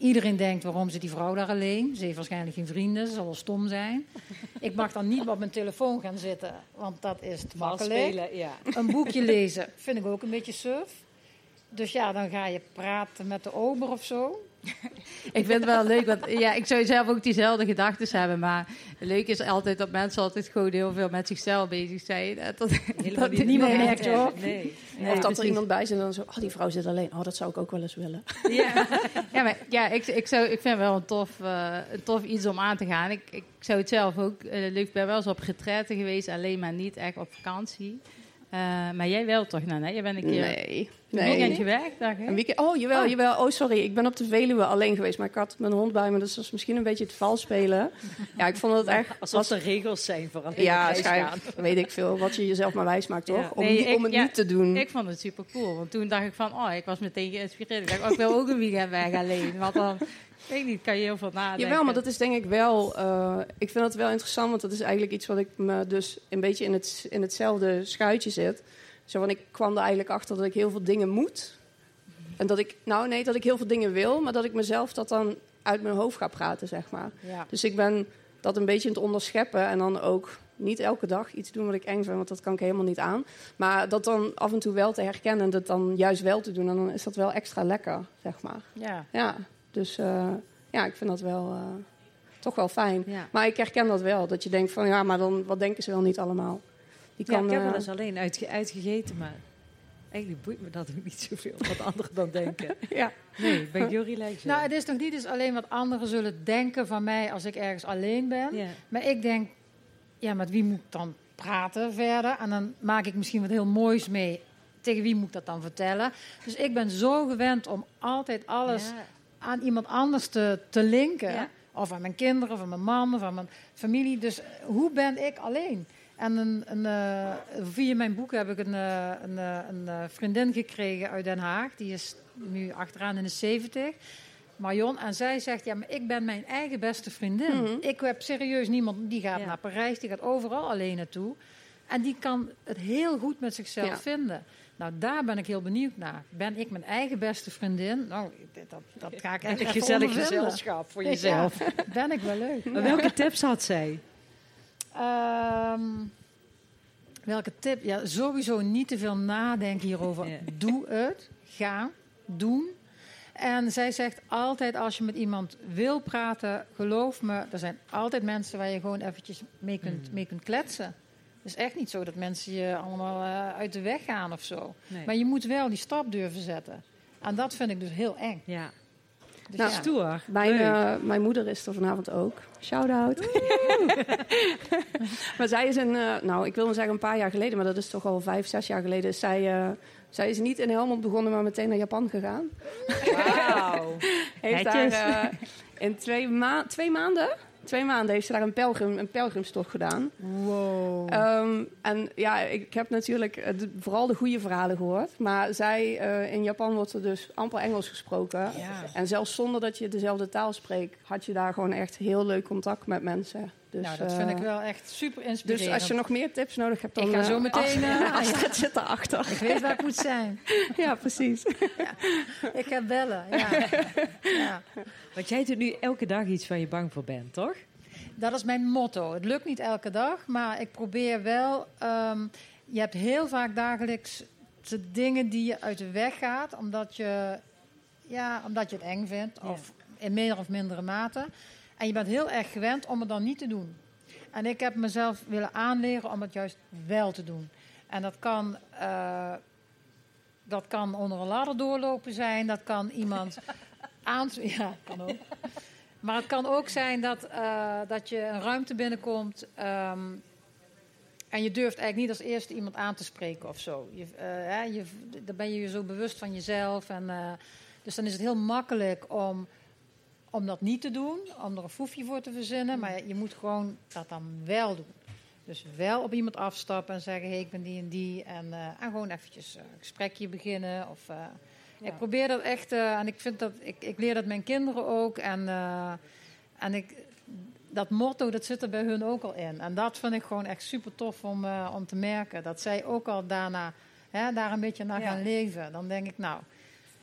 Speaker 4: Iedereen denkt, waarom zit die vrouw daar alleen? Ze heeft waarschijnlijk geen vrienden, ze zal wel stom zijn. Ik mag dan niet op mijn telefoon gaan zitten, want dat is te makkelijk. Spelen, ja. Een boekje lezen vind ik ook een beetje surf. Dus ja, dan ga je praten met de ober of zo.
Speaker 3: ik vind het wel leuk, want ja, ik zou zelf ook diezelfde gedachten hebben. Maar leuk is altijd dat mensen altijd gewoon heel veel met zichzelf bezig zijn. Dat,
Speaker 4: dat niemand merkt, hoor.
Speaker 2: Nee, nee, of dat er iemand bij zit en dan zo, oh, die vrouw zit alleen. Oh, dat zou ik ook wel eens willen.
Speaker 3: Ja, ja, maar, ja ik, ik, zou, ik vind het wel een tof, uh, een tof iets om aan te gaan. Ik, ik zou het zelf ook uh, leuk, ik ben wel eens op retraite geweest, alleen maar niet echt op vakantie. Uh, maar jij wel toch, Nana? Je bent een keer
Speaker 2: nee,
Speaker 3: een
Speaker 2: nee.
Speaker 3: weekendje weg, dacht ik.
Speaker 2: Een weekend, oh, jawel, oh. jawel. Oh, sorry. Ik ben op de Veluwe alleen geweest. Maar ik had mijn hond bij me, dus dat was misschien een beetje het vals spelen. Ja, ik vond het echt...
Speaker 1: Alsof er regels zijn voor een
Speaker 2: Ja, weet ik veel. Wat je jezelf maar wijs maakt, toch? Ja. Om, nee, ik, om, het ja, niet te doen.
Speaker 3: Ik vond het super cool. Want toen dacht ik van, oh, ik was meteen geïnspireerd. Ik dacht, oh, ik wil ook een weekend weg alleen. Want dan... Ik weet niet, kan je heel veel nadenken.
Speaker 2: Jawel, maar dat is denk ik wel... Uh, ik vind dat wel interessant, want dat is eigenlijk iets wat ik me dus een beetje in, het, in hetzelfde schuitje zit. Zo van, ik kwam er eigenlijk achter dat ik heel veel dingen moet. En dat ik, nou nee, dat ik heel veel dingen wil, maar dat ik mezelf dat dan uit mijn hoofd ga praten, zeg maar. Ja. Dus ik ben dat een beetje aan het onderscheppen en dan ook niet elke dag iets doen wat ik eng vind, want dat kan ik helemaal niet aan. Maar dat dan af en toe wel te herkennen en dat dan juist wel te doen. En dan is dat wel extra lekker, zeg maar.
Speaker 3: Ja.
Speaker 2: Ja, dus uh, ja, ik vind dat wel uh, toch wel fijn. Ja. Maar ik herken dat wel, dat je denkt van ja, maar dan wat denken ze wel niet allemaal.
Speaker 1: Die kan, ja, ik heb wel eens alleen uitge uitgegeten, maar eigenlijk boeit me dat ook niet zoveel wat anderen dan denken.
Speaker 2: ja.
Speaker 1: Nee, ben ik heel relaxed.
Speaker 4: Nou, het is toch niet eens alleen wat anderen zullen denken van mij als ik ergens alleen ben. Ja. Maar ik denk, ja, met wie moet ik dan praten verder? En dan maak ik misschien wat heel moois mee. Tegen wie moet ik dat dan vertellen? Dus ik ben zo gewend om altijd alles aan iemand anders te, te linken. Of aan mijn kinderen, of aan mijn man, of aan mijn familie. Dus hoe ben ik alleen? En een, een, uh, via mijn boek heb ik een, uh, een, uh, een vriendin gekregen uit Den Haag. Die is nu achteraan in de 70. Marion. En zij zegt, ja, maar ik ben mijn eigen beste vriendin. Mm -hmm. Ik heb serieus niemand, die gaat ja. naar Parijs, die gaat overal alleen naartoe. En die kan het heel goed met zichzelf ja. vinden. Nou, daar ben ik heel benieuwd naar. Ben ik mijn eigen beste vriendin? Nou, dat, dat ga ik echt
Speaker 1: Een gezellig gezelschap voor jezelf.
Speaker 4: Ja, ben ik wel leuk.
Speaker 1: Maar welke tips had zij?
Speaker 4: Um, welke tip? Ja, sowieso niet te veel nadenken hierover. Ja. Doe het. Ga. Doen. En zij zegt altijd als je met iemand wil praten, geloof me, er zijn altijd mensen waar je gewoon eventjes mee kunt, mm. mee kunt kletsen. Het is echt niet zo dat mensen je allemaal uh, uit de weg gaan of zo. Nee. Maar je moet wel die stap durven zetten. En dat vind ik dus heel eng.
Speaker 1: Ja. Dus nou, ja. stoer.
Speaker 2: Mijn, uh, mijn moeder is er vanavond ook. Shout-out. maar zij is een, uh, nou, ik wil zeggen een paar jaar geleden, maar dat is toch al vijf, zes jaar geleden. Zij, uh, zij is niet in Helmond begonnen, maar meteen naar Japan gegaan.
Speaker 1: Wauw.
Speaker 2: Heeft daar in twee, ma twee maanden twee maanden heeft ze daar een, pelgrim, een pelgrimstocht gedaan.
Speaker 1: Wow.
Speaker 2: Um, en ja, ik heb natuurlijk de, vooral de goede verhalen gehoord. Maar zij, uh, in Japan wordt er dus amper Engels gesproken.
Speaker 1: Ja.
Speaker 2: En zelfs zonder dat je dezelfde taal spreekt, had je daar gewoon echt heel leuk contact met mensen.
Speaker 4: Dus, nou, dat vind ik wel echt super inspirerend.
Speaker 2: Dus als je nog meer tips nodig hebt, dan...
Speaker 4: Ik ga zo meteen...
Speaker 2: Uh, Astrid zit erachter.
Speaker 4: Ik weet waar ik moet zijn.
Speaker 2: Ja, precies.
Speaker 4: Ja. Ik ga bellen, ja. ja.
Speaker 1: Want jij doet nu elke dag iets waar je bang voor bent, toch?
Speaker 4: Dat is mijn motto. Het lukt niet elke dag, maar ik probeer wel... Um, je hebt heel vaak dagelijks de dingen die je uit de weg gaat... omdat je, ja, omdat je het eng vindt, ja. of in meer of mindere mate... En je bent heel erg gewend om het dan niet te doen. En ik heb mezelf willen aanleren om het juist wel te doen. En dat kan, uh, dat kan onder een ladder doorlopen zijn. Dat kan iemand aan... Ja, kan ook. Maar het kan ook zijn dat, uh, dat je een ruimte binnenkomt... Um, en je durft eigenlijk niet als eerste iemand aan te spreken of zo. Je, uh, je, dan ben je je zo bewust van jezelf. En, dus dan is het heel makkelijk om om dat niet te doen, om er een foefje voor te verzinnen. Maar je moet gewoon dat dan wel doen. Dus wel op iemand afstappen en zeggen: hé, hey, ik ben die en die. En, uh, en gewoon eventjes een gesprekje beginnen. Of, uh, Ik probeer dat echt, uh, en ik vind dat, ik, ik leer dat mijn kinderen ook. En, en ik, dat motto, dat zit er bij hun ook al in. En dat vind ik gewoon echt super tof om, om te merken. Dat zij ook al daarna, hè, daar een beetje naar ja. gaan leven. Dan denk ik, nou,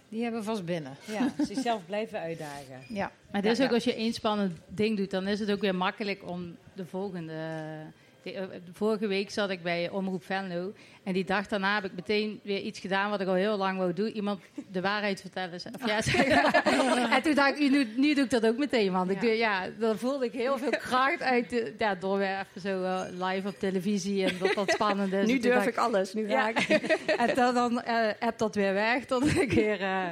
Speaker 4: die hebben vast binnen.
Speaker 1: Ja, zichzelf blijven uitdagen.
Speaker 4: Ja.
Speaker 3: Maar het is ook als je één spannend ding doet, dan is het ook weer makkelijk om de volgende eh, vorige week zat ik bij Omroep Venlo. En die dag daarna heb ik meteen weer iets gedaan wat ik al heel lang wou doen. Iemand de waarheid vertellen. Of ja, en toen dacht ik, nu, nu doe ik dat ook meteen. Want ik, ja, dan voelde ik heel veel kracht uit. De, ja, door weer even zo uh, live op televisie. En dat dat spannend is.
Speaker 2: Nu durf ik alles. Nu
Speaker 3: ja. ik. en dan, dan uh, heb dat weer weg. Tot ik weer... Uh,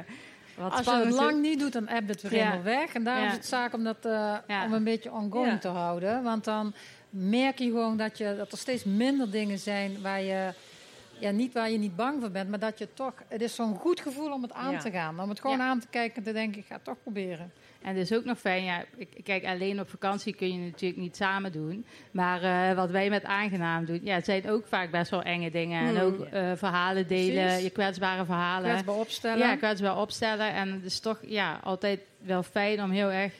Speaker 3: wat
Speaker 4: Als je het lang niet doet, dan heb het weer helemaal weg. En daarom is het zaak om dat om een beetje ongoing te houden. Want dan merk je gewoon dat, je, dat er steeds minder dingen zijn waar je, ja, niet waar je niet bang voor bent, maar dat je toch, het is zo'n goed gevoel om het aan te gaan. Om het gewoon aan te kijken en te denken, ik ga het toch proberen.
Speaker 3: En het is ook nog fijn, ja, kijk, alleen op vakantie kun je natuurlijk niet samen doen. Maar uh, wat wij met aangenaam doen, ja, het zijn ook vaak best wel enge dingen. Hmm. En ook uh, verhalen delen, Precies. je kwetsbare verhalen.
Speaker 4: Kwetsbaar opstellen.
Speaker 3: Ja, kwetsbaar opstellen. En het is toch ja, altijd wel fijn om heel erg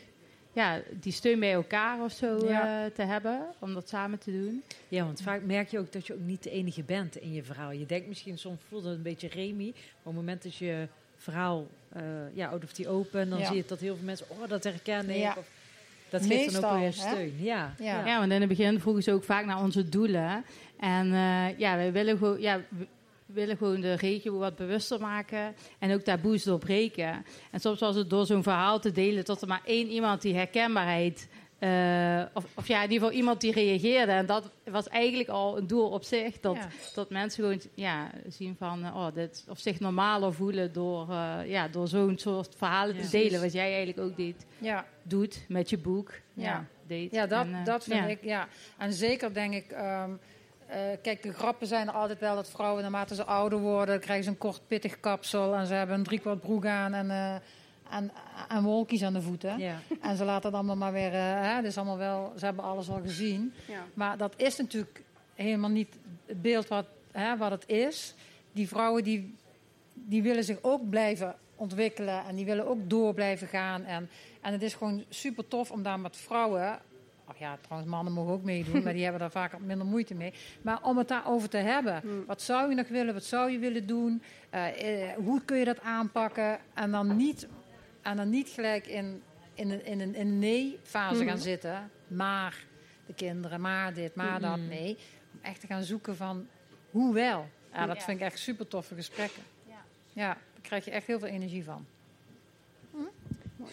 Speaker 3: ja, die steun bij elkaar of zo ja. uh, te hebben, om dat samen te doen.
Speaker 1: Ja, want vaak merk je ook dat je ook niet de enige bent in je verhaal. Je denkt misschien soms voelt het een beetje remi, maar op het moment dat je verhaal, uh, ja, out of die open, dan ja. zie je dat heel veel mensen, oh, dat herkennen ja. Of, dat geeft Meestal, dan ook weer steun. Ja.
Speaker 3: Ja. ja, want in het begin vroegen ze ook vaak naar onze doelen. En uh, ja, wij willen gewoon, ja, we willen gewoon de regio wat bewuster maken en ook taboes doorbreken. En soms was het door zo'n verhaal te delen tot er maar één iemand die herkenbaarheid. Uh, of, of, ja, in ieder geval iemand die reageerde. En dat was eigenlijk al een doel op zich. Dat, ja. dat mensen gewoon ja, zien van, oh, dit, of zich normaler voelen door, uh, ja, door zo'n soort verhalen ja. te delen. Wat jij eigenlijk ook deed,
Speaker 4: ja.
Speaker 3: doet met je boek.
Speaker 4: Ja, deed. ja dat, en, dat vind ik. Ja. En zeker denk ik. Um, uh, kijk, de grappen zijn er altijd wel dat vrouwen, naarmate ze ouder worden, krijgen ze een kort pittig kapsel en ze hebben een driekwart broek aan en, uh, en, en wolkjes aan de voeten.
Speaker 1: Ja.
Speaker 4: En ze laten het allemaal maar weer, uh, hè, dus allemaal wel, ze hebben alles al gezien.
Speaker 2: Ja.
Speaker 4: Maar dat is natuurlijk helemaal niet het beeld wat, hè, wat het is. Die vrouwen die, die willen zich ook blijven ontwikkelen en die willen ook door blijven gaan. En, en het is gewoon super tof om daar met vrouwen Ach ja, trouwens, mannen mogen ook meedoen, maar die hebben daar vaak minder moeite mee. Maar om het daarover te hebben.
Speaker 2: Hmm.
Speaker 4: Wat zou je nog willen? Wat zou je willen doen? Uh, uh, hoe kun je dat aanpakken? En dan niet, en dan niet gelijk in, in, een, in een, in een nee-fase
Speaker 2: Hmm.
Speaker 4: gaan zitten. Maar de kinderen, maar dit, maar dat. Nee. Om echt te gaan zoeken van hoe wel. Ja, dat vind ik echt super toffe gesprekken.
Speaker 3: Ja.
Speaker 4: Ja, daar krijg je echt heel veel energie van.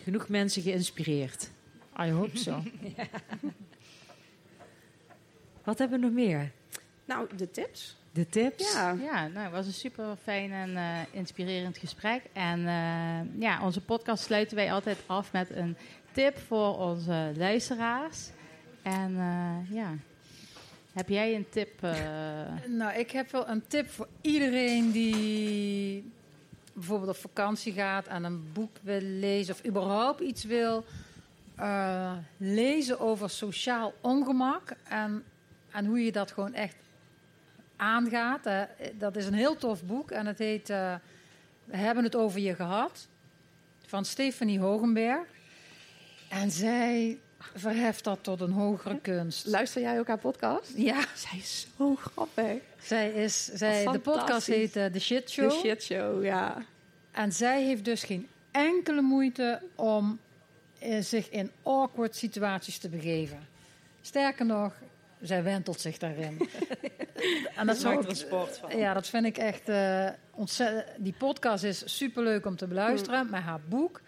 Speaker 1: Genoeg mensen geïnspireerd.
Speaker 4: I hope so.
Speaker 1: Wat hebben we nog meer?
Speaker 2: Nou, de tips.
Speaker 1: De tips?
Speaker 2: Ja.
Speaker 3: Ja, nou, het was een super fijn en eh, inspirerend gesprek. En eh, ja, onze podcast sluiten wij altijd af met een tip voor onze luisteraars. En eh, ja, heb jij een tip? eh,
Speaker 4: Nou, ik heb wel een tip voor iedereen die bijvoorbeeld op vakantie gaat en een boek wil lezen of überhaupt iets wil eh, lezen over sociaal ongemak en, en hoe je dat gewoon echt aangaat. Dat is een heel tof boek en het heet eh, We hebben het over je gehad van Stephanie Hogenberg. En zij verheft dat tot een hogere kunst.
Speaker 2: Luister jij ook haar podcast?
Speaker 4: Ja,
Speaker 2: Zij is zo grappig.
Speaker 4: zij is, zij, de podcast heet eh, The Shit Show.
Speaker 2: De shit show, ja.
Speaker 4: En zij heeft dus geen enkele moeite om zich in awkward situaties te begeven. Sterker nog, zij wentelt zich daarin. en dat is
Speaker 1: maakt
Speaker 4: ook,
Speaker 1: er een sport van.
Speaker 4: Ja, dat vind ik echt eh, ontzettend. Die podcast is superleuk om te beluisteren. Maar haar boek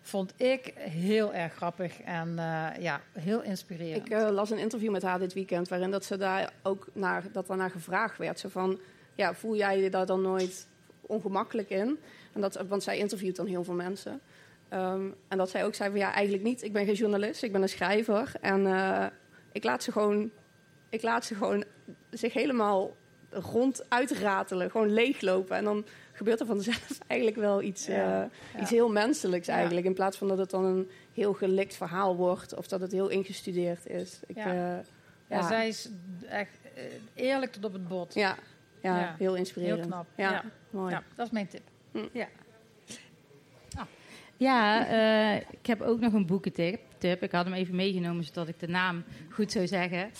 Speaker 4: vond ik heel erg grappig en eh, ja, heel inspirerend.
Speaker 2: Ik eh, las een interview met haar dit weekend waarin dat ze daar ook naar, dat daarna gevraagd werd. Zo van, ja, voel jij je daar dan nooit ongemakkelijk in? En dat, want zij interviewt dan heel veel mensen. Ehm, en dat zij ook zei van, ja, eigenlijk niet. Ik ben geen journalist, ik ben een schrijver. En eh, ik laat ze gewoon, ik laat ze gewoon zich helemaal rond uitratelen. Gewoon leeglopen. En dan gebeurt er vanzelf eigenlijk wel iets, eh,
Speaker 4: Ja,
Speaker 2: iets heel menselijks
Speaker 4: Ja.
Speaker 2: eigenlijk. In plaats van dat het dan een heel gelikt verhaal wordt. Of dat het heel ingestudeerd is. Ik,
Speaker 4: Ja.
Speaker 2: eh,
Speaker 4: ja, zij is echt eerlijk tot op het bot.
Speaker 2: ja, ja, heel inspirerend.
Speaker 4: Heel knap.
Speaker 2: Ja, mooi.
Speaker 4: Ja, dat is mijn tip.
Speaker 1: Ja.
Speaker 3: Ja, uh, ik heb ook nog een boekentip. Tip. Ik had hem even meegenomen zodat ik de naam goed zou zeggen. Uh,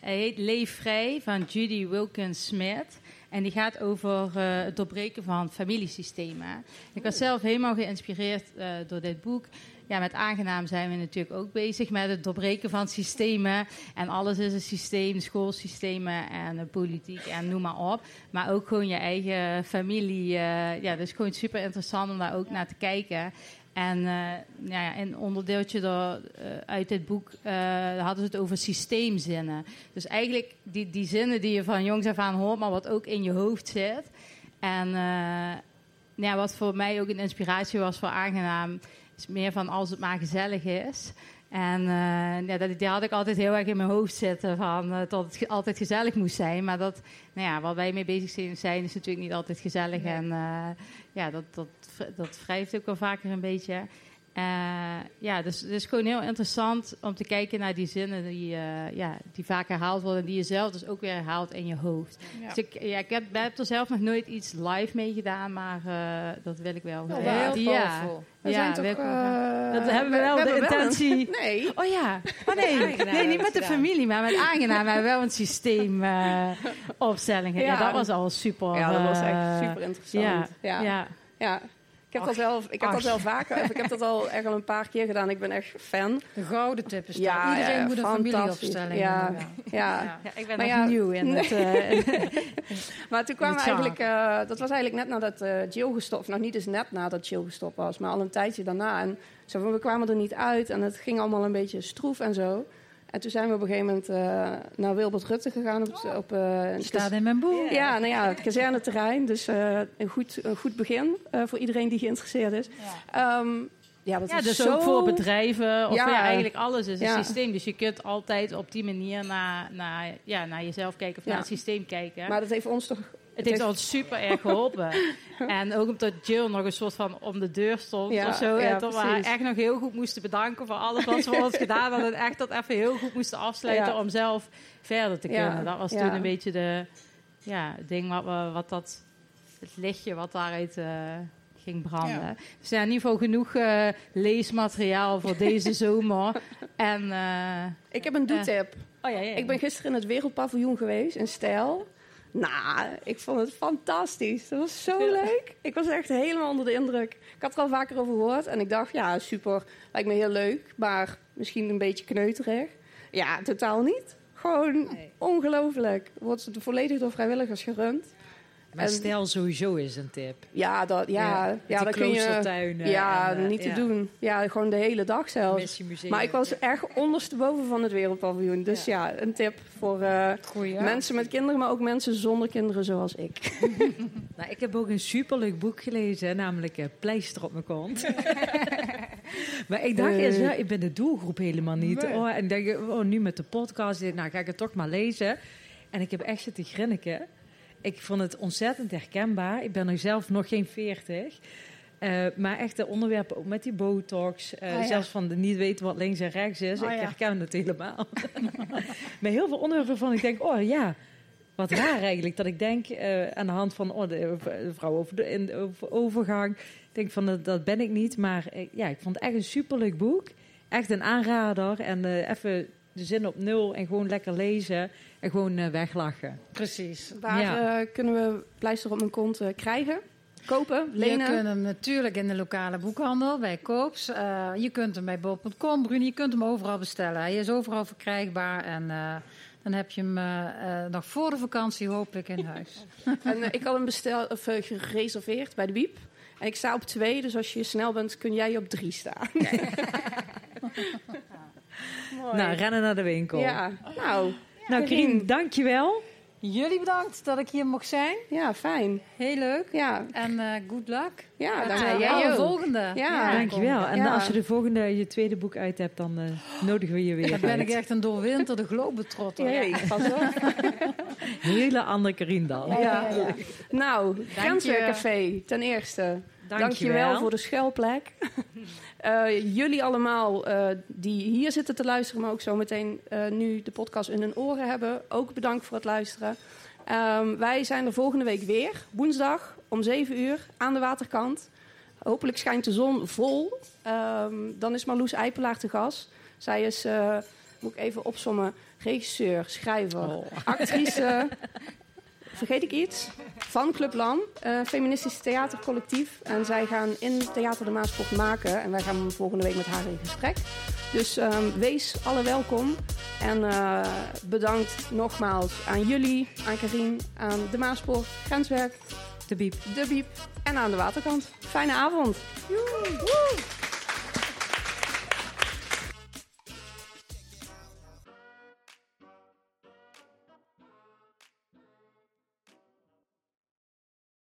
Speaker 3: hij heet Leef Vrij van Judy Wilkins Smith. En die gaat over uh, het doorbreken van familiesystemen. Ik was zelf helemaal geïnspireerd door dit boek ja, met aangenaam zijn we natuurlijk ook bezig met het doorbreken van systemen. En alles is een systeem, schoolsystemen en politiek en noem maar op. Maar ook gewoon je eigen familie. Uh, ja, dat is gewoon super interessant om daar ook naar te kijken. En uh, ja, een onderdeeltje er, uh, uit dit boek uh, hadden ze het over systeemzinnen. Dus eigenlijk die, die zinnen die je van jongs af aan hoort, maar wat ook in je hoofd zit. En ja, wat voor mij ook een inspiratie was voor aangenaam, is meer van als het maar gezellig is. En uh, ja, dat, die had ik altijd heel erg in mijn hoofd zitten van uh, dat het altijd gezellig moest zijn. Maar dat, nou ja, wat wij mee bezig zijn, is natuurlijk niet altijd gezellig. En uh, ja, dat, dat, dat wrijft ook wel vaker een beetje. Uh, ja, dus het is gewoon heel interessant om te kijken naar die zinnen die, uh, ja, die vaak herhaald worden. En die je zelf dus ook weer herhaalt in je hoofd. Ja. Dus ik, ja, ik heb, heb, er zelf nog nooit iets live mee gedaan, maar uh, dat wil ik wel.
Speaker 4: Oh, heel
Speaker 3: ja.
Speaker 4: We ja,
Speaker 3: toch, dat hebben we wel we de intentie.
Speaker 2: Wel een, nee.
Speaker 3: Oh ja. Oh nee. nee, niet met de familie, maar met aangenaam. We hebben wel een systeem opstelling. Ja. ja. dat was al super.
Speaker 2: Ja, dat was echt super interessant.
Speaker 3: ja. ja.
Speaker 2: ja. Ik heb, dat wel, ik heb dat wel vaker, ik heb dat al echt al een paar keer gedaan. Ik ben echt fan.
Speaker 4: De gouden tip is ja, Iedereen moet een familieopstelling
Speaker 2: ja,
Speaker 3: ja. Ja. ja. ik ben nog nieuw in het... Uh,
Speaker 2: maar toen kwamen we eigenlijk... Uh, dat was eigenlijk net nadat uh, Jill gestopt... Nog niet eens net nadat Jill gestopt was, maar al een tijdje daarna. En zo, we kwamen er niet uit en het ging allemaal een beetje stroef en zo. En toen zijn we op een gegeven moment uh, naar Wilbert Rutte gegaan. Op, op, uh,
Speaker 4: Staat in mijn boek.
Speaker 2: Ja, nou ja, het kazerneterrein. Dus uh, een, goed, een goed begin voor iedereen die geïnteresseerd is. Ja. Um,
Speaker 3: ja, dat ja, dus zo... ook voor bedrijven. Of ja, ja eigenlijk alles is een systeem. Dus je kunt altijd op die manier naar, naar, ja, naar jezelf kijken of naar het systeem kijken.
Speaker 2: Maar dat heeft ons toch
Speaker 3: het heeft ons super erg geholpen. en ook omdat Jill nog een soort van om de deur stond ja, of zo. Ja, en dat we haar echt nog heel goed moesten bedanken voor alles wat ze voor ons gedaan hadden. En echt dat even heel goed moesten afsluiten om zelf verder te kunnen. Dat was toen een beetje de ja, ding wat, we, wat dat, het lichtje wat daaruit uh, ging branden. Dus ja, in ieder geval genoeg uh, leesmateriaal voor deze zomer. En, uh,
Speaker 2: ik heb een doetip. oh, ja, ja, Ik ben gisteren in het Wereldpaviljoen geweest, in Stijl. Nou, ik vond het fantastisch. Dat was zo leuk. Ik was echt helemaal onder de indruk. Ik had er al vaker over gehoord en ik dacht, ja, super. Lijkt me heel leuk, maar misschien een beetje kneuterig. Ja, totaal niet. Gewoon ongelooflijk. Wordt volledig door vrijwilligers gerund.
Speaker 1: Maar stel sowieso is een tip.
Speaker 2: Ja, dat, ja, ja, ja dat kun je. Ja, en, niet te ja. doen. Ja, gewoon de hele dag zelfs. Maar ik was echt ondersteboven van het wereldpaviljoen. Dus ja, een tip voor uh, mensen met kinderen, maar ook mensen zonder kinderen zoals ik.
Speaker 1: nou, ik heb ook een superleuk boek gelezen, namelijk uh, Pleister op mijn kont. maar ik dacht uh, eerst, ja, ik ben de doelgroep helemaal niet. Nee. Oh, en denk, oh, nu met de podcast, nou ga ik het toch maar lezen. En ik heb echt zitten grinniken. Ik vond het ontzettend herkenbaar. Ik ben nu zelf nog geen veertig. Uh, maar echt de onderwerpen ook met die botox. Uh, ah, ja. Zelfs van de niet weten wat links en rechts is. Oh, ik herken ja. het helemaal. maar heel veel onderwerpen van ik denk, oh ja, wat raar eigenlijk. Dat ik denk uh, aan de hand van oh, de, de vrouw over de in, over overgang. Ik denk van dat, dat ben ik niet. Maar ja, ik vond het echt een superleuk boek. Echt een aanrader. En even de zin op nul en gewoon lekker lezen en gewoon uh, weglachen.
Speaker 4: Precies.
Speaker 2: Waar ja. uh, kunnen we pleister op mijn kont uh, krijgen? Kopen, lenen?
Speaker 4: Je kunt hem natuurlijk in de lokale boekhandel, bij Koops. je kunt hem bij bol.com, Bruni, je kunt hem overal bestellen. Hij is overal verkrijgbaar en dan heb je hem nog voor de vakantie hopelijk in huis.
Speaker 2: en ik had hem besteld, of, gereserveerd bij de Wiep. En ik sta op twee, dus als je snel bent kun jij op drie staan.
Speaker 1: nou, rennen naar de winkel.
Speaker 2: Ja, nou...
Speaker 1: Nou, Krien, dankjewel.
Speaker 4: Jullie bedankt dat ik hier mocht zijn.
Speaker 2: Ja, fijn.
Speaker 4: Heel leuk.
Speaker 2: Ja.
Speaker 4: En uh, good luck.
Speaker 2: Ja,
Speaker 4: dank uh, jij de volgende.
Speaker 1: Ja, ja dankjewel. En ja. als je de volgende, je tweede boek uit hebt, dan uh, nodigen we je weer
Speaker 4: Dan ben ik echt een doorwinterde globetrotter.
Speaker 2: Ja, pas op.
Speaker 1: Hele andere Krien dan.
Speaker 2: Ja. ja. Nou, Grensweercafé ten eerste. Dank je wel voor de schuilplek. Uh, jullie allemaal uh, die hier zitten te luisteren, maar ook zo meteen uh, nu de podcast in hun oren hebben, ook bedankt voor het luisteren. Um, wij zijn er volgende week weer, woensdag om 7 uur aan de waterkant. hopelijk schijnt de zon vol. Ehm, dan is Marloes Eipelaar te gast. Zij is, moet ik even opsommen, regisseur, schrijver, oh. actrice. Vergeet ik iets? Van Club LAM, uh, feministisch theatercollectief. En zij gaan in Theater de Maaspoort maken. En wij gaan volgende week met haar in gesprek. Dus um, wees alle welkom. En uh, bedankt nogmaals aan jullie, aan Karin, aan de Maaspoort, Grenswerk,
Speaker 1: de Biep,
Speaker 2: de Biep en aan de waterkant. Fijne avond. Joe.